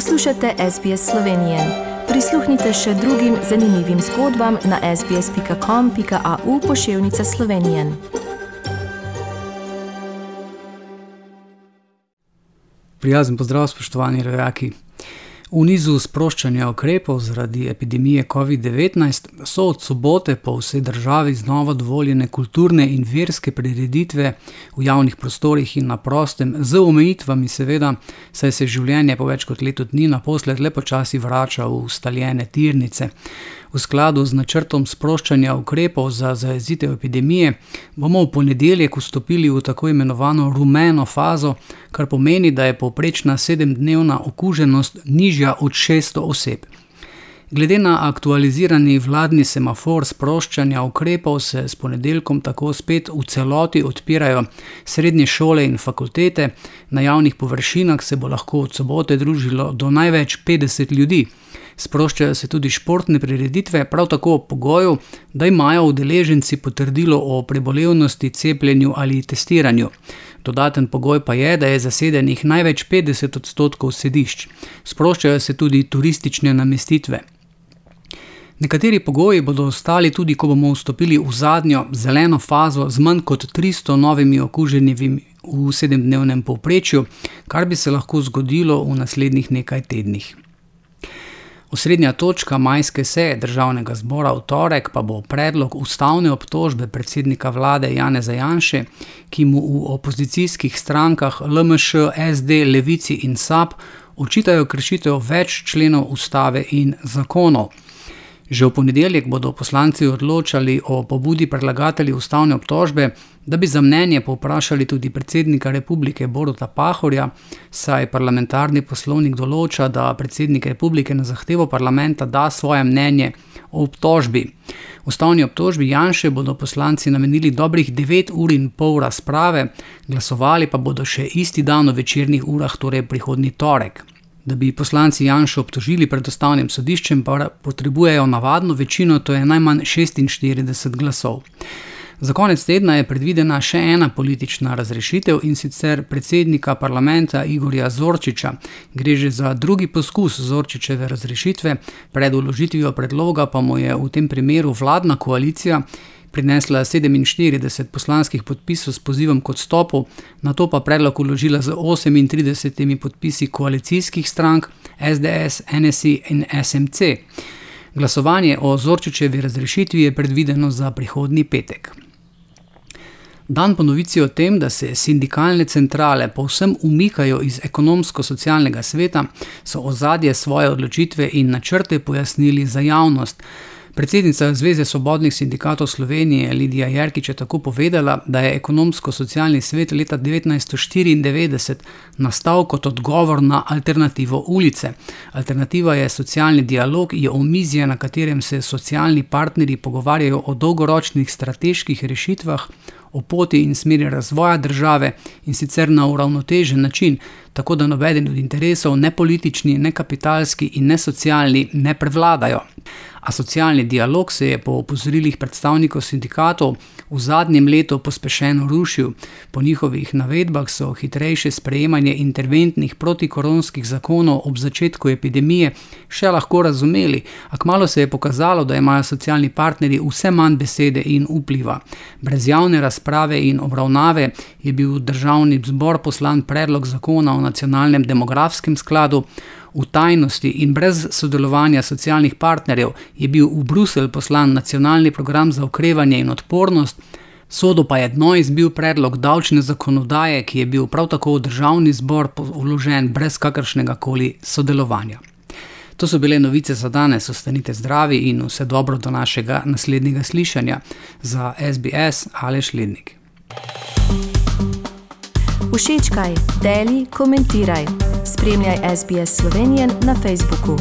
Poslušate SBS Slovenije. Prisluhnite še drugim zanimivim zgodbam na sbsp.com.au pošiljka Slovenije. Prijazen pozdrav, spoštovani rojaki. V nizu sproščanja ukrepov zaradi epidemije COVID-19 so od sobote po vsej državi znova dovoljene kulturne in verske prireditve v javnih prostorih in na prostem, z omejitvami, seveda, saj se življenje po več kot letu dni naposled le počasi vrača v ustaljene tirnice. V skladu z načrtom sproščanja ukrepov za zajezitev epidemije bomo v ponedeljek vstopili v tako imenovano rumeno fazo, kar pomeni, da je povprečna sedemdnevna okuženost nižja od 600 oseb. Glede na aktualizirani vladni semafor sproščanja ukrepov se s ponedeljkom tako spet v celoti odpirajo srednje šole in fakultete, na javnih površinah se bo lahko od sobote družilo do največ 50 ljudi. Sproščajo se tudi športne prireditve, prav tako ob pogoju, da imajo udeleženci potrdilo o prebolevnosti, cepljenju ali testiranju. Dodaten pogoj pa je, da je zasedenih največ 50 odstotkov sedišč. Sproščajo se tudi turistične namestitve. Nekateri pogoji bodo ostali tudi, ko bomo vstopili v zadnjo zeleno fazo z manj kot 300 novimi okuženimi v sedemdnevnem povprečju, kar bi se lahko zgodilo v naslednjih nekaj tednih. Osrednja točka majske seje državnega zbora v torek pa bo predlog ustavne obtožbe predsednika vlade Janeza Janše, ki mu v opozicijskih strankah LMŠ, SD, Levici in SAP očitajo kršitev več členov ustave in zakonov. Že v ponedeljek bodo poslanci odločali o pobudi predlagatelja ustavne obtožbe, da bi za mnenje povprašali tudi predsednika republike Boruta Pahorja, saj parlamentarni poslovnik določa, da predsednik republike na zahtevo parlamenta da svoje mnenje o obtožbi. Ustavni obtožbi Janše bodo poslanci namenili dobrih 9 ur in pol razprave, glasovali pa bodo še isti dan v večernih urah, torej prihodnji torek. Da bi poslanci Janša obtožili pred ustavnim sodiščem, pa potrebujejo navadno večino, to je najmanj 46 glasov. Za konec tedna je predvidena še ena politična razrešitev in sicer predsednika parlamenta Igorja Zorčiča. Gre že za drugi poskus Zorčičeve razrešitve, pred uložitvijo predloga pa mu je v tem primeru vladna koalicija prinesla 47 poslanskih podpisov s pozivom k odstopu, na to pa predlog uložila z 38 podpisi koalicijskih strank SDS, NSI in SMC. Glasovanje o Zorčičevi razrešitvi je predvideno za prihodnji petek. Dan po novici o tem, da se sindikalne centrale povsem umikajo iz ekonomsko-socialnega sveta, so ozadje svoje odločitve in načrte pojasnili za javnost. Predsednica Zveze svobodnih sindikatov Slovenije Lidija Jarkič je tako povedala, da je ekonomsko-socialni svet leta 1994 nastal kot odgovor na alternativo ulice. Alternativa je socialni dialog, je omizje, na katerem se socialni partnerji pogovarjajo o dolgoročnih strateških rešitvah, o poti in smeri razvoja države in sicer na uravnotežen način, tako da nobeden od interesov, ne politični, ne kapitalski in ne socialni, ne prevladajo. A socialni dialog se je po opozorilih predstavnikov sindikatov v zadnjem letu pospešeno rušil. Po njihovih navedbah so hitrejše sprejemanje interventnih protikoronskih zakonov ob začetku epidemije še lahko razumeli, a kmalo se je pokazalo, da imajo socialni partnerji vse manj besede in vpliva. Brez javne razprave in obravnave je bil v državni zbor poslan predlog zakona o nacionalnem demografskem skladu. V tajnosti in brez sodelovanja socialnih partnerjev je bil v Bruselj poslan nacionalni program za okrevanje in odpornost, sodo pa je dno izbil predlog davčne zakonodaje, ki je bil prav tako v državni zbor vložen brez kakršnega koli sodelovanja. To so bile novice za danes, ostanite zdravi in vse dobro do našega naslednjega slišanja za SBS ali Šlednik. Všečkaj, deli, komentiraj. Spremljaj SBS Slovenijo na Facebooku.